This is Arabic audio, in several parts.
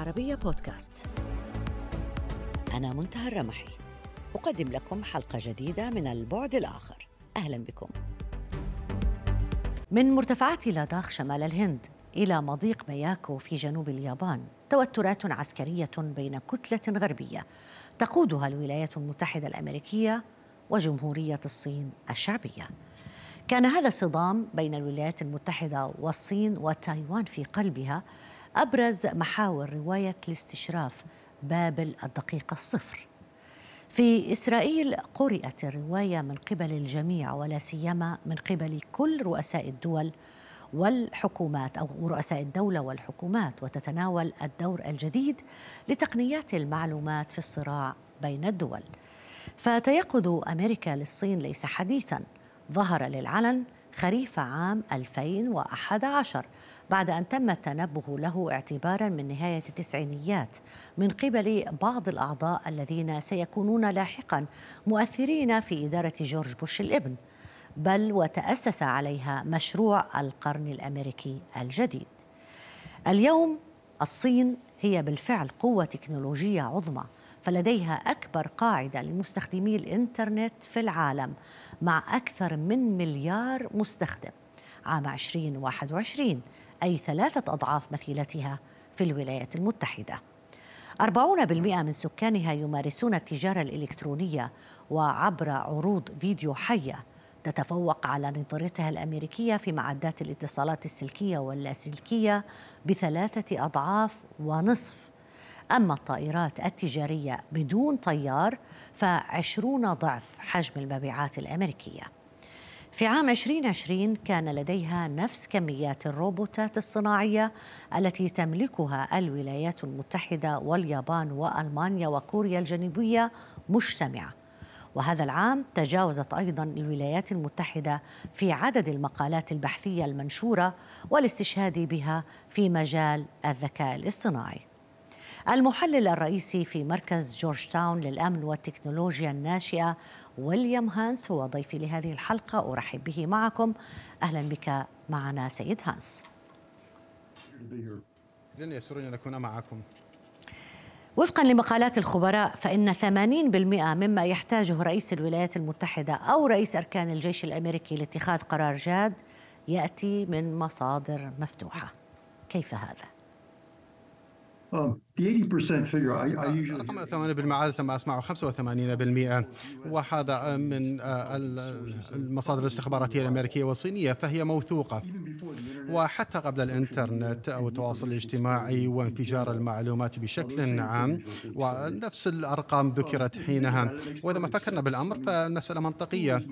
العربية بودكاست. أنا منتهى الرمحي. أقدم لكم حلقة جديدة من البعد الآخر. أهلا بكم. من مرتفعات لاداخ شمال الهند إلى مضيق مياكو في جنوب اليابان توترات عسكرية بين كتلة غربية تقودها الولايات المتحدة الأمريكية وجمهورية الصين الشعبية. كان هذا الصدام بين الولايات المتحدة والصين وتايوان في قلبها أبرز محاور رواية الاستشراف بابل الدقيقة الصفر في إسرائيل قرأت الرواية من قبل الجميع ولا سيما من قبل كل رؤساء الدول والحكومات أو رؤساء الدولة والحكومات وتتناول الدور الجديد لتقنيات المعلومات في الصراع بين الدول. فتيقظ أمريكا للصين ليس حديثا ظهر للعلن خريف عام 2011 بعد أن تم التنبه له اعتبارا من نهاية التسعينيات من قبل بعض الأعضاء الذين سيكونون لاحقا مؤثرين في إدارة جورج بوش الابن بل وتأسس عليها مشروع القرن الأمريكي الجديد. اليوم الصين هي بالفعل قوة تكنولوجية عظمى فلديها أكبر قاعدة لمستخدمي الإنترنت في العالم مع أكثر من مليار مستخدم. عام 2021 أي ثلاثة أضعاف مثيلتها في الولايات المتحدة. 40% من سكانها يمارسون التجارة الإلكترونية وعبر عروض فيديو حية تتفوق على نظيرتها الأمريكية في معدات الاتصالات السلكية واللاسلكية بثلاثة أضعاف ونصف. أما الطائرات التجارية بدون طيار فعشرون ضعف حجم المبيعات الأمريكية. في عام 2020 كان لديها نفس كميات الروبوتات الصناعية التي تملكها الولايات المتحدة واليابان وألمانيا وكوريا الجنوبية مجتمعة وهذا العام تجاوزت أيضا الولايات المتحدة في عدد المقالات البحثية المنشورة والاستشهاد بها في مجال الذكاء الاصطناعي. المحلل الرئيسي في مركز جورج تاون للأمن والتكنولوجيا الناشئة ويليام هانس هو ضيفي لهذه الحلقة أرحب به معكم أهلا بك معنا سيد هانس. يسرني أن أكون معكم. وفقا لمقالات الخبراء فإن 80% مما يحتاجه رئيس الولايات المتحدة أو رئيس أركان الجيش الأمريكي لاتخاذ قرار جاد يأتي من مصادر مفتوحة كيف هذا؟ Um, رقم 80% عادة ما أسمعه 85% وهذا من آه، المصادر الاستخباراتية الأمريكية والصينية فهي موثوقة. وحتى قبل الإنترنت أو التواصل الاجتماعي وانفجار المعلومات بشكل عام ونفس الأرقام ذكرت حينها. وإذا ما فكرنا بالأمر فالمسألة منطقية.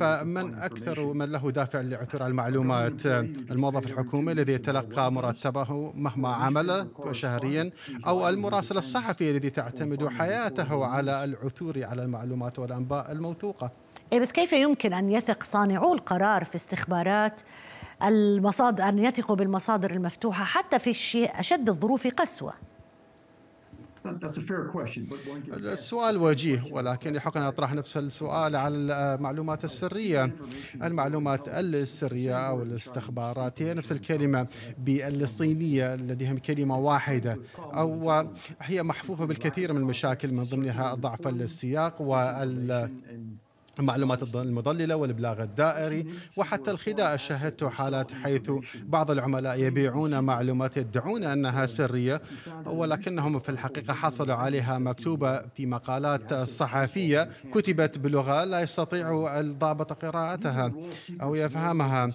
فمن أكثر من له دافع لعثور المعلومات الموظف الحكومي الذي يتلقى مرتبه مهما عمل شهريا أو المراسل الصحفي الذي تعتمد حياته على العثور على المعلومات والأنباء الموثوقة. إيه بس كيف يمكن أن يثق صانعو القرار في استخبارات المصادر أن يثقوا بالمصادر المفتوحة حتى في الشيء أشد الظروف قسوة؟ السؤال وجيه ولكن يحق أن أطرح نفس السؤال على المعلومات السرية. المعلومات السرية أو الاستخبارات هي نفس الكلمة بالصينية لديهم كلمة واحدة أو هي محفوفة بالكثير من المشاكل من ضمنها ضعف السياق وال المعلومات المضللة والإبلاغ الدائري وحتى الخداع شاهدت حالات حيث بعض العملاء يبيعون معلومات يدعون أنها سرية ولكنهم في الحقيقة حصلوا عليها مكتوبة في مقالات صحفية كتبت بلغة لا يستطيع الضابط قراءتها أو يفهمها.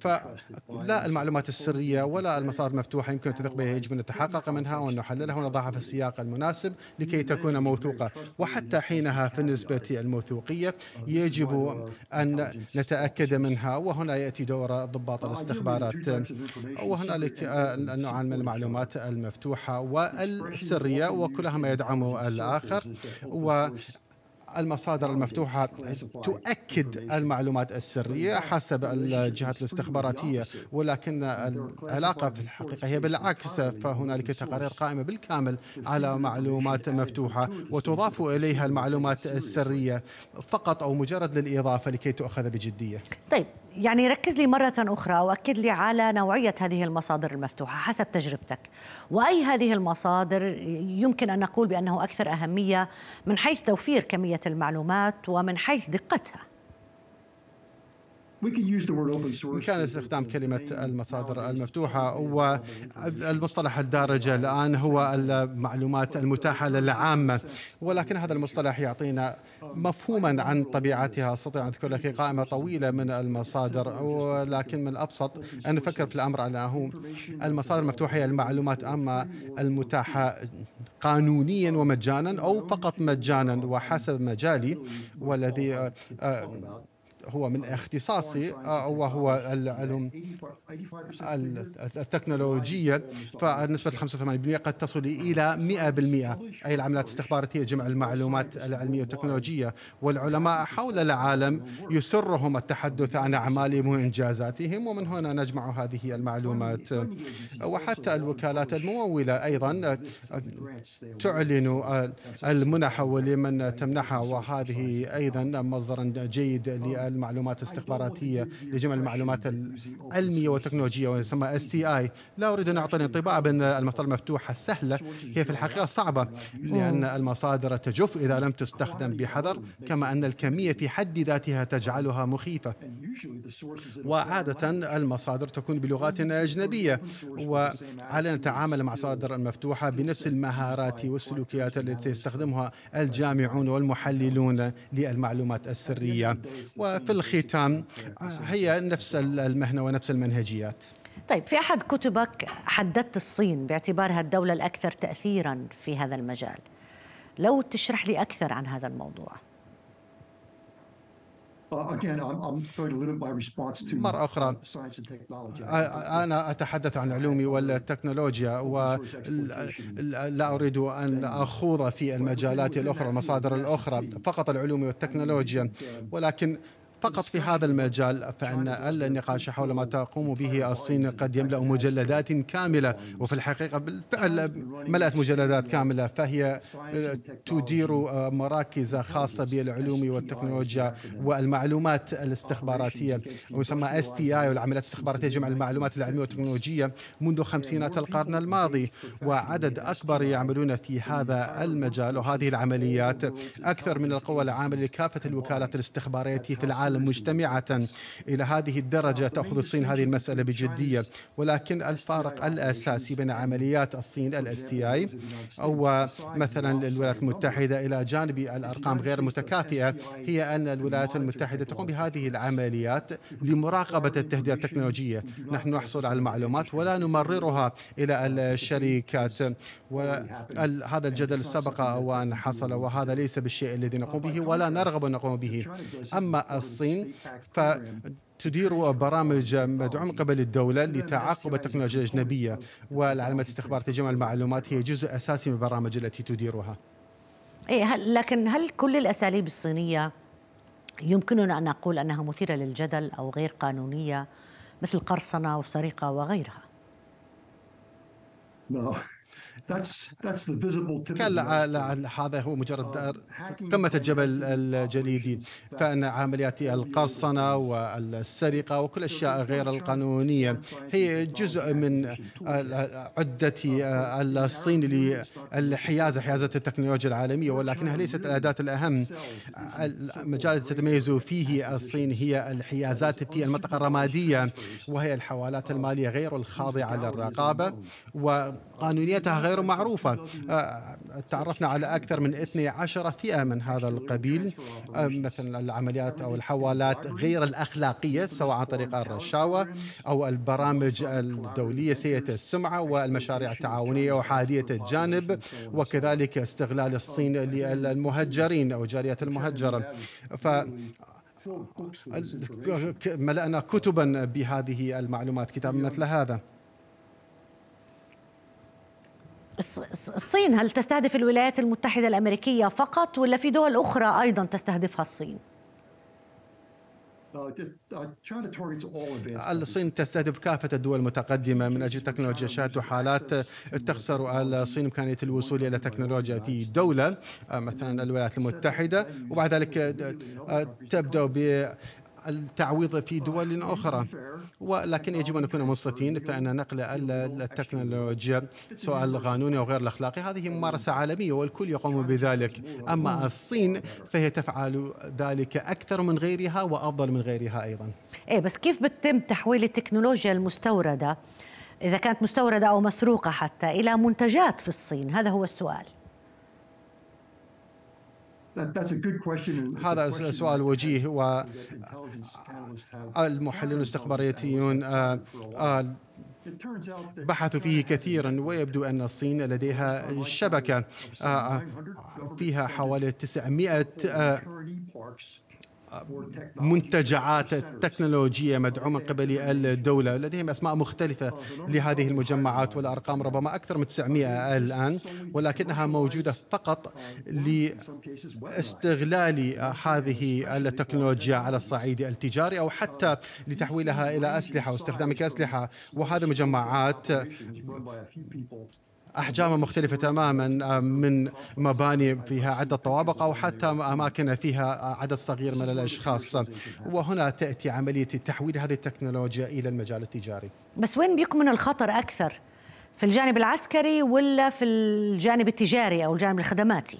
فلا المعلومات السرية ولا المصادر المفتوحة يمكن تثق بها يجب أن نتحقق منها وأن نحللها ونضعها في السياق المناسب لكي تكون موثوقة وحتى حينها في النسبة الموثوقية يجب أن نتأكد منها. وهنا يأتي دور ضباط الاستخبارات. وهنالك نوعا من المعلومات المفتوحة والسرية وكلها ما يدعم الآخر. و المصادر المفتوحة تؤكد المعلومات السرية حسب الجهات الاستخباراتية ولكن العلاقة في الحقيقة هي بالعكس فهنالك تقارير قائمة بالكامل على معلومات مفتوحة وتضاف إليها المعلومات السرية فقط أو مجرد للإضافة لكي تؤخذ بجدية. طيب يعني ركز لي مرة أخرى وأكد لي على نوعية هذه المصادر المفتوحة حسب تجربتك. وأي هذه المصادر يمكن أن نقول بأنه أكثر أهمية من حيث توفير كمية المعلومات ومن حيث دقتها. بإمكان استخدام كلمة المصادر المفتوحة والمصطلح الدارج الآن هو المعلومات المتاحة للعامة ولكن هذا المصطلح يعطينا مفهوما عن طبيعتها أستطيع أن أذكر لك قائمة طويلة من المصادر ولكن من الأبسط أن نفكر في الأمر على أنه المصادر المفتوحة هي المعلومات أما المتاحة قانونيا ومجانا أو فقط مجانا وحسب مجالي والذي هو من اختصاصي آه، وهو العلوم التكنولوجية فنسبة 85% قد تصل إلى 100% أي العمليات الاستخباراتية جمع المعلومات العلمية والتكنولوجية. والعلماء حول العالم يسرهم التحدث عن أعمالهم وإنجازاتهم ومن هنا نجمع هذه المعلومات. وحتى الوكالات الممولة أيضا تعلن المنح ولمن تمنحها. وهذه أيضا مصدر جيد لل المعلومات الاستخباراتية لجمع المعلومات العلمية والتكنولوجية ويسمى STI لا أريد أن اعطي انطباع بأن المصادر المفتوحه سهلة. هي في الحقيقة صعبة لأن المصادر تجف إذا لم تستخدم بحذر كما أن الكمية في حد ذاتها تجعلها مخيفة. وعادة المصادر تكون بلغات أجنبية. وعلينا نتعامل مع المصادر المفتوحه بنفس المهارات والسلوكيات التي يستخدمها الجامعون والمحللون للمعلومات السرية؟ وفي الختام هي نفس المهنة ونفس المنهجيات. طيب في أحد كتبك حددت الصين باعتبارها الدولة الأكثر تاثيرا في هذا المجال. لو تشرح لي أكثر عن هذا الموضوع. مرة أخرى. أنا أتحدث عن العلوم والتكنولوجيا ولا أريد أن أخوض في المجالات الأخرى المصادر الأخرى فقط العلوم والتكنولوجيا. ولكن فقط في هذا المجال فإن النقاش حول ما تقوم به الصين قد يملأ مجلدات كاملة. وفي الحقيقة بالفعل ملأت مجلدات كاملة. فهي تدير مراكز خاصة بالعلوم والتكنولوجيا والمعلومات الاستخباراتية. ويسمى STI والعمليات الاستخباراتية جمع المعلومات العلمية والتكنولوجية منذ خمسينات القرن الماضي. وعدد أكبر يعملون في هذا المجال. وهذه العمليات أكثر من القوى العاملة لكافة الوكالات الاستخبارية في العالم. العالم مجتمعة إلى هذه الدرجة تأخذ الصين هذه المسألة بجدية. ولكن الفارق الأساسي بين عمليات الصين ال STI أو مثلا الولايات المتحدة إلى جانب الأرقام غير المتكافئة هي أن الولايات المتحدة تقوم بهذه العمليات لمراقبة التهديدات التكنولوجية. نحن نحصل على المعلومات ولا نمررها إلى الشركات. هذا الجدل سبق وأن حصل وهذا ليس بالشيء الذي نقوم به ولا نرغب أن نقوم به. أما الصين فتدير برامج مدعومة من قبل الدولة لتعاقب التكنولوجيا الأجنبية. والعلامات الاستخباراتية جمع المعلومات هي جزء أساسي من البرامج التي تديرها. إيه هل لكن هل كل الأساليب الصينية يمكننا أن نقول أنها مثيرة للجدل أو غير قانونية مثل قرصنة والسرقة وغيرها؟ كلا هذا هو مجرد قمة الجبل الجليدي فإن عمليات القرصنة والسرقة وكل الأشياء غير القانونية هي جزء من عدة الصين للحيازة حيازة التكنولوجيا العالمية. ولكنها ليست الأداة الأهم. المجال الذي تتميز فيه الصين هي الحيازات في المنطقة الرمادية وهي الحوالات المالية غير الخاضعة للرقابة. وقانونيتها غير معروفة. آه، تعرفنا على أكثر من 12 فئة من هذا القبيل. آه، مثلا العمليات أو الحوالات غير الأخلاقية سواء عن طريق الرشاوى أو البرامج الدولية سيئة السمعة والمشاريع التعاونية وحادية الجانب وكذلك استغلال الصين للمهجرين أو جاليات المهجرة. ف ملأنا كتبا بهذه المعلومات كتاب مثل هذا. الصين هل تستهدف الولايات المتحدة الأمريكية فقط ولا في دول أخرى أيضا تستهدفها الصين؟ الصين تستهدف كافة الدول المتقدمة من أجل تكنولوجيا شاهدت حالات تخسر الصين إمكانية الوصول إلى تكنولوجيا في دولة مثلا الولايات المتحدة وبعد ذلك تبدأ ب التعويض في دول أخرى. ولكن يجب أن نكون منصفين فإن نقل التكنولوجيا سواء القانوني أو غير الأخلاقي هذه ممارسة عالمية والكل يقوم بذلك. أما الصين فهي تفعل ذلك أكثر من غيرها وأفضل من غيرها أيضا. إيه بس كيف بتم تحويل التكنولوجيا المستوردة؟ إذا كانت مستوردة أو مسروقة حتى إلى منتجات في الصين هذا هو السؤال. هذا سؤال وجيه والمحللون الاستخباراتيون آه، آه، بحثوا فيه كثيرا ويبدو أن الصين لديها شبكة آه، فيها حوالي 900 منتجعات تكنولوجية مدعومة من قبل الدولة لديهم أسماء مختلفة لهذه المجمعات والأرقام ربما أكثر من 900 الآن ولكنها موجودة فقط لاستغلال هذه التكنولوجيا على الصعيد التجاري أو حتى لتحويلها إلى أسلحة واستخدامها كأسلحة وهذه مجمعات أحجام مختلفة تماما آه، من مباني فيها عدة طوابق أو حتى أماكن فيها عدد صغير من الأشخاص وهنا تأتي عملية تحويل هذه التكنولوجيا إلى المجال التجاري بس وين بيكمن الخطر أكثر؟ في الجانب العسكري ولا في الجانب التجاري أو الجانب الخدماتي؟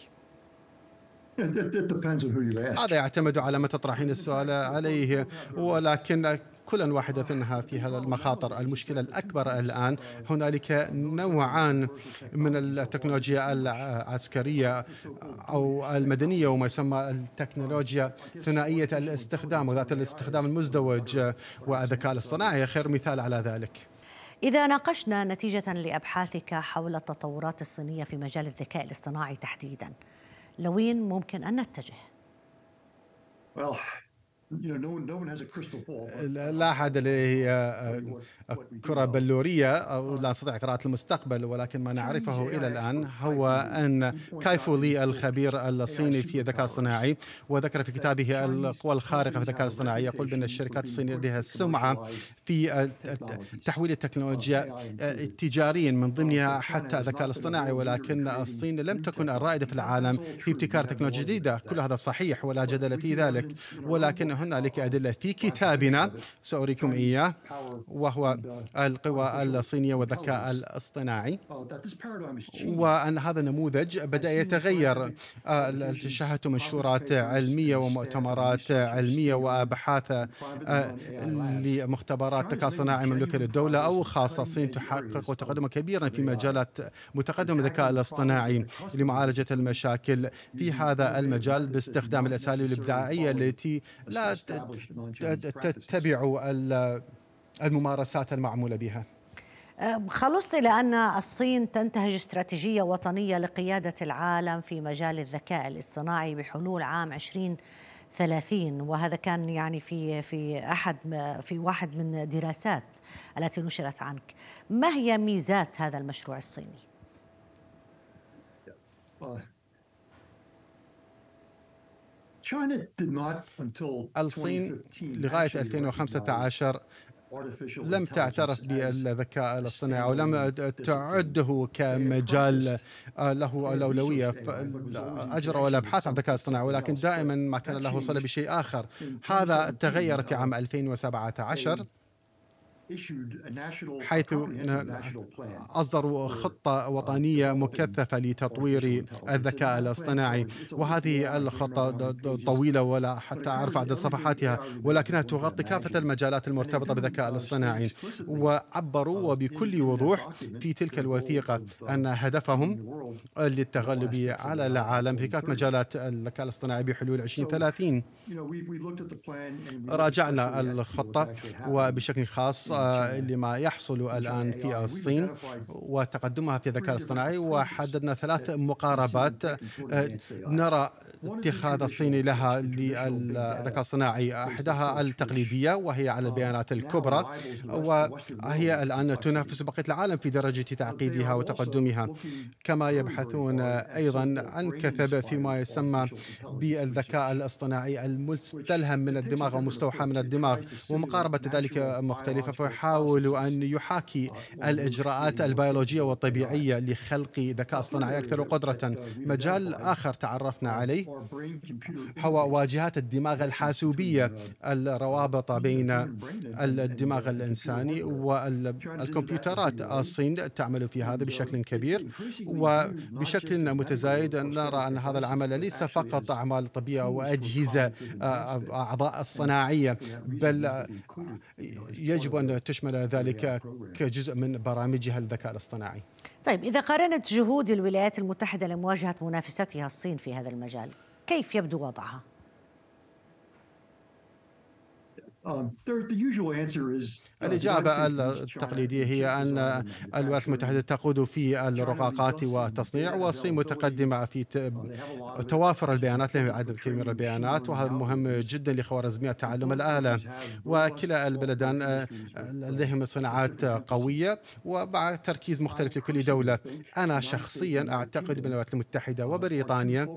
هذا يعتمد على ما تطرحين السؤال عليه ولكن كل واحدة منها فيها المخاطر. المشكلة الأكبر الآن هنالك نوعان من التكنولوجيا العسكرية أو المدنية وما يسمى التكنولوجيا ثنائية الاستخدام وذات الاستخدام المزدوج والذكاء الاصطناعي. خير مثال على ذلك. إذا ناقشنا نتيجة لأبحاثك حول التطورات الصينية في مجال الذكاء الاصطناعي تحديدا. لوين ممكن أن نتجه؟ لا أحد لديه كرة بلورية أو لا نستطيع قراءة المستقبل ولكن ما نعرفه إلى الآن هو أن كايفو لي الخبير الصيني في الذكاء الاصطناعي وذكر في كتابه القوى الخارقة في الذكاء الاصطناعي يقول بأن الشركات الصينية لديها سمعة في تحويل التكنولوجيا تجاريا من ضمنها حتى الذكاء الاصطناعي ولكن الصين لم تكن الرائدة في العالم في ابتكار تكنولوجيا جديدة. كل هذا صحيح ولا جدل في ذلك. ولكن هنالك أدلة في كتابنا سأريكم إياه وهو القوى الصينية والذكاء الاصطناعي. وأن هذا النموذج بدأ يتغير. شاهدت منشورات علمية ومؤتمرات علمية وأبحاث لمختبرات الذكاء الصناعي مملوكة للدولة أو خاصة الصين تحقق تقدما كبيرا في مجالات متقدم الذكاء الاصطناعي لمعالجة المشاكل في هذا المجال باستخدام الأساليب الإبداعية التي لا تتبع الممارسات المعمولة بها خلصت إلى أن الصين تنتهج استراتيجية وطنية لقيادة العالم في مجال الذكاء الاصطناعي بحلول عام 2030 وهذا كان يعني في في أحد في واحد من دراسات التي نشرت عنك ما هي ميزات هذا المشروع الصيني؟ الصين لغاية 2015 لم تعترف بالذكاء الاصطناعي ولم تعده كمجال له الأولوية أجروا الأبحاث عن الذكاء الاصطناعي ولكن دائما ما كان له صلة بشيء آخر. هذا تغير في عام 2017 حيث أصدروا خطة وطنية مكثفة لتطوير الذكاء الاصطناعي. وهذه الخطة طويلة ولا حتى أعرف عدد صفحاتها. ولكنها تغطي كافة المجالات المرتبطة بالذكاء الاصطناعي. وعبروا وبكل وضوح في تلك الوثيقة أن هدفهم للتغلب على العالم في كافة مجالات الذكاء الاصطناعي بحلول 2030 راجعنا الخطة وبشكل خاص لما يحصل الآن في الصين وتقدمها في الذكاء الاصطناعي. وحددنا ثلاث مقاربات. نرى اتخاذ الصين لها للذكاء الاصطناعي احداها التقليدية وهي على البيانات الكبرى وهي الآن تنافس بقية العالم في درجة تعقيدها وتقدمها. كما يبحثون أيضا عن كثب فيما يسمى بالذكاء الاصطناعي المستلهم من الدماغ أو مستوحى من الدماغ ومقاربة ذلك مختلفة. فيحاول أن يحاكي الإجراءات البيولوجية والطبيعية لخلق ذكاء اصطناعي أكثر قدرة مجال آخر تعرفنا عليه. هو واجهات الدماغ الحاسوبية الروابط بين الدماغ الإنساني والكمبيوترات. الصين تعمل في هذا بشكل كبير وبشكل متزايد. نرى أن هذا العمل ليس فقط أعمال طبية أو أجهزة أعضاء الصناعية بل يجب أن تشمل ذلك كجزء من برامجها الذكاء الاصطناعي. طيب إذا قارنت جهود الولايات المتحدة لمواجهة منافستها الصين في هذا المجال كيف يبدو وضعها؟ الإجابة التقليدية هي أن الولايات المتحدة تقود في الرقاقات والتصنيع والصين متقدمة في توافر البيانات لهم عدد كبير من البيانات وهذا مهم جدا لخوارزميات تعلم الآلة. وكلا البلدان آه، لديهم صناعات قوية ومع تركيز مختلف لكل دولة. أنا شخصيا أعتقد أن الولايات المتحدة وبريطانيا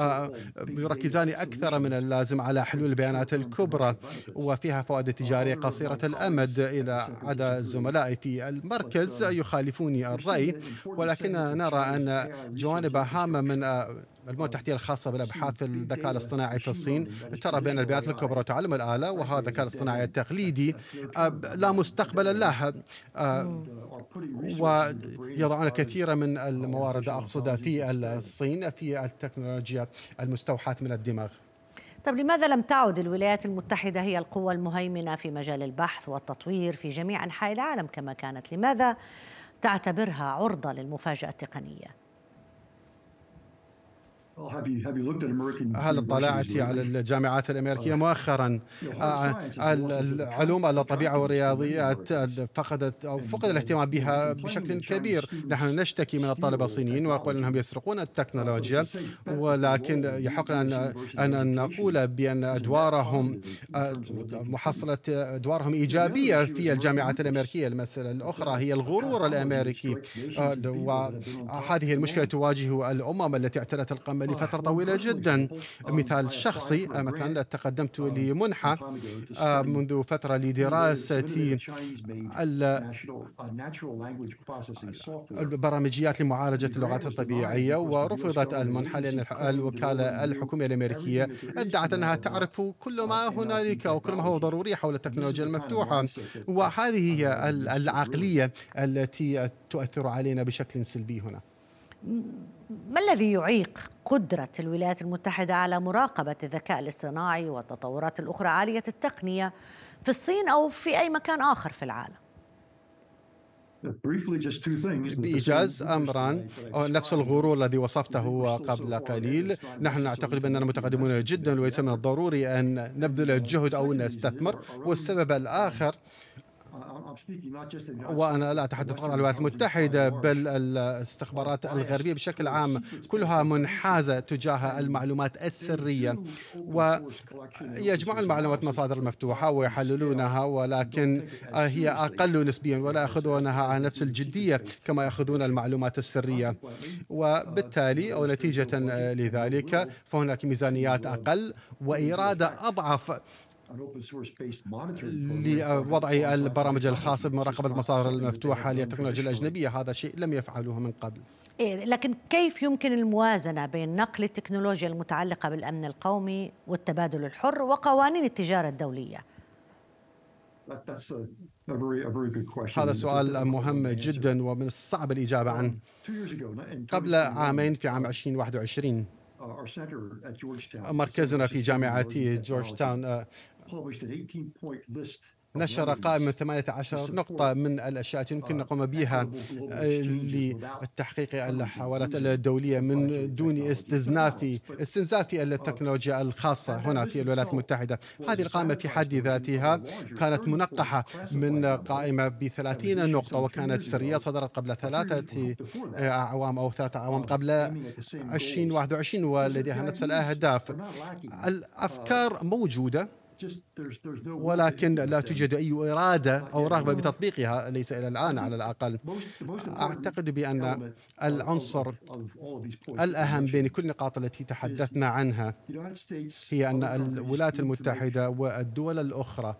آه، يركزان أكثر من اللازم على حلول البيانات الكبرى. وفيها فوائد تجارية قصيرة الأمد إلى عدا زملائي في المركز يخالفوني الرأي ولكننا نرى أن جوانب هامة من المجموعة التحتية الخاصة بالأبحاث الذكاء الاصطناعي في الصين ترى بين البيانات الكبرى وتعلم الآلة وهذا الذكاء الاصطناعي التقليدي لا مستقبل له ويضعون كثيرا من الموارد أقصد في الصين في التكنولوجيا المستوحاة من الدماغ. طب لماذا لم تعد الولايات المتحدة هي القوة المهيمنة في مجال البحث والتطوير في جميع أنحاء العالم كما كانت؟ لماذا تعتبرها عرضة للمفاجأة التقنية؟ هل اطلعت على الجامعات الأمريكية مؤخرا؟ آه، العلوم الطبيعه والرياضيات فقدت أو فقد الاهتمام بها بشكل كبير. نحن نشتكي من الطلبة الصينيين ونقول إنهم يسرقون التكنولوجيا ولكن يحق لنا أن نقول بأن أدوارهم آه، محصلة أدوارهم إيجابية في الجامعات الأمريكية. المسألة الأخرى هي الغرور الأمريكي. آه، وهذه المشكلة تواجه الأمم التي اعتلت القمة لفترة طويلة جدا. مثال شخصي مثلا تقدمت لمنحة منذ فترة لدراسة البرامجيات لمعالجة اللغات الطبيعية ورفضت المنحة لأن الوكالة الحكومية الأمريكية أدعت أنها تعرف كل ما هنالك وكل ما هو ضروري حول التكنولوجيا المفتوحة. وهذه هي العقلية التي تؤثر علينا بشكل سلبي هنا. ما الذي يعيق قدرة الولايات المتحدة على مراقبة الذكاء الاصطناعي والتطورات الأخرى عالية التقنية في الصين أو في أي مكان آخر في العالم؟ بإيجاز أمران نفس الغرور الذي وصفته قبل قليل. نحن نعتقد بأننا متقدمون جدا وليس من الضروري أن نبذل جهد أو نستثمر. والسبب الآخر وأنا لا أتحدث عن الولايات المتحدة بل الاستخبارات الغربية بشكل عام كلها منحازة تجاه المعلومات السرية ويجمعون المعلومات مصادر المفتوحة ويحللونها ولكن هي أقل نسبيا ولا يأخذونها على نفس الجدية كما يأخذون المعلومات السرية. وبالتالي أو نتيجة لذلك فهناك ميزانيات أقل وإرادة أضعف لوضع البرامج الخاصة بمراقبة المصادر المفتوحة للتكنولوجيا الأجنبية هذا شيء لم يفعلوه من قبل. إيه لكن كيف يمكن الموازنة بين نقل التكنولوجيا المتعلقة بالأمن القومي والتبادل الحر وقوانين التجارة الدولية؟ هذا سؤال مهم جدا ومن الصعب الإجابة عنه. قبل عامين في عام 2021 مركزنا في جامعة جورج تاون published an 18 point list نشر قائمة 18 نقطة من الأشياء التي يمكن نقوم بها للتحقيق الحوالات الدولية من دون استزناف استنزاف التكنولوجيا الخاصة هنا في الولايات المتحدة. هذه القائمة في حد ذاتها كانت منقحة من قائمة ب 30 نقطة وكانت سرية صدرت قبل ثلاثة أعوام أو ثلاثة أعوام قبل 2021 ولديها نفس الأهداف. الأفكار موجودة. ولكن لا توجد أي إرادة أو رغبة بتطبيقها ليس إلى الآن على الأقل. أعتقد بأن العنصر الأهم بين كل النقاط التي تحدثنا عنها هي أن الولايات المتحدة والدول الأخرى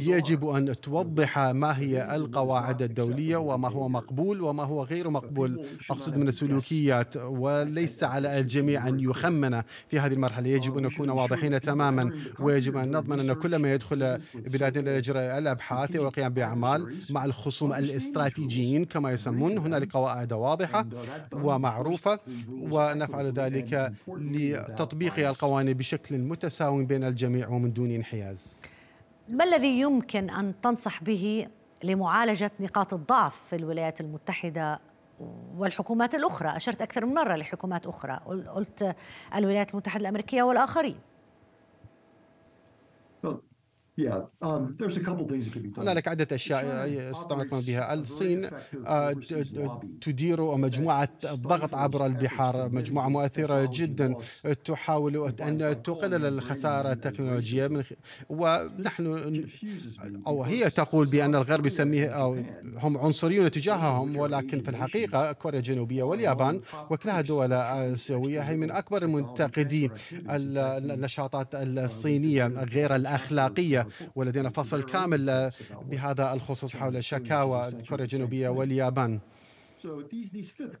يجب أن توضح ما هي القواعد الدولية وما هو مقبول وما هو غير مقبول. أقصد من السلوكيات وليس على الجميع أن يخمن في هذه المرحلة. يجب أن نكون واضحين تماما. ويجب أن نضمن أن كل ما يدخل بلادنا لإجراء الأبحاث والقيام بأعمال مع الخصوم الاستراتيجيين كما يسمون هنالك قواعد واضحة ومعروفة. ونفعل ذلك لتطبيق القوانين بشكل متساوي بين الجميع ومن دون انحياز. ما الذي يمكن أن تنصح به لمعالجة نقاط الضعف في الولايات المتحدة والحكومات الأخرى؟ أشرت أكثر من مرة لحكومات أخرى. قلت الولايات المتحدة الأمريكية والآخرين. هنالك عدة أشياء يستطيعون بها. الصين آه، تدير مجموعة ضغط عبر البحار مجموعة مؤثرة جدا تحاول أن تقلل الخسارة التكنولوجية من ونحن أو هي تقول بأن الغرب يسميه أو هم عنصريون تجاههم ولكن في الحقيقة كوريا الجنوبية واليابان وكلها دول آسيوية هي من أكبر منتقدي النشاطات الصينية غير الأخلاقية. ولدينا فصل كامل بهذا الخصوص حول شكاوى كوريا الجنوبية واليابان.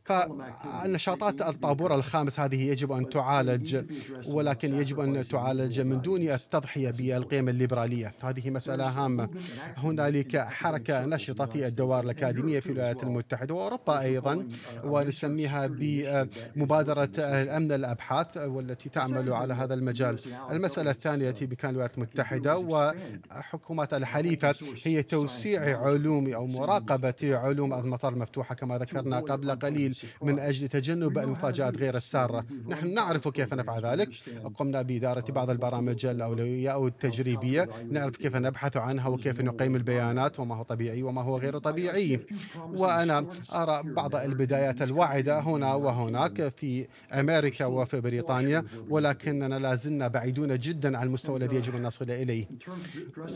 فالنشاطات الطابور الخامس هذه يجب أن تعالج ولكن يجب أن تعالج من دون التضحية بالقيم الليبرالية. هذه مسألة هامة. هنالك حركة نشطة في الدوائر الأكاديمية في الولايات المتحدة وأوروبا أيضا ونسميها بمبادرة أمن الأبحاث والتي تعمل على هذا المجال. المسألة الثانية التي بكان الولايات المتحدة وحكومات الحليفة هي توسيع علوم أو مراقبة علوم المطار المفتوحة كما ذكر ذكرنا قبل قليل من أجل تجنب المفاجآت غير السارة. نحن نعرف كيف نفعل ذلك. قمنا بإدارة بعض البرامج الأولوية أو التجريبية. نعرف كيف نبحث عنها وكيف نقيم البيانات وما هو طبيعي وما هو غير طبيعي. وأنا أرى بعض البدايات الواعدة هنا وهناك في أمريكا وفي بريطانيا ولكننا لا زلنا بعيدون جدا عن المستوى الذي يجب أن نصل إليه.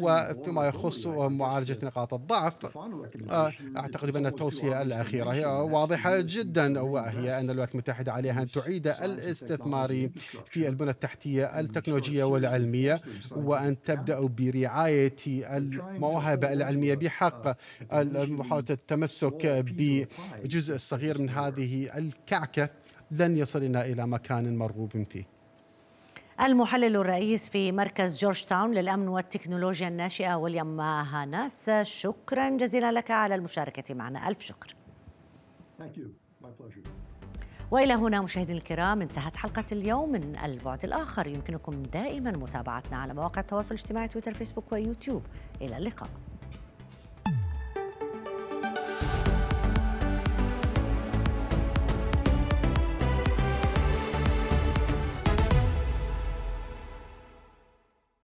وفيما يخص معالجة نقاط الضعف أعتقد بأن التوصية الأخيرة هي واضحة جدا وهي أن الولايات المتحدة عليها أن تعيد الاستثمار في البنى التحتية التكنولوجية والعلمية وأن تبدأ برعاية المواهب العلمية بحق محاولة التمسك بجزء صغير من هذه الكعكة لن يصلنا إلى مكان مرغوب فيه المحلل الرئيس في مركز جورج تاون للأمن والتكنولوجيا الناشئة ويليام هاناس شكرا جزيلا لك على المشاركة معنا ألف شكر Thank you. My pleasure. وإلى هنا مشاهدينا الكرام انتهت حلقة اليوم من البعد الآخر يمكنكم دائما متابعتنا على مواقع التواصل الاجتماعي تويتر فيسبوك ويوتيوب إلى اللقاء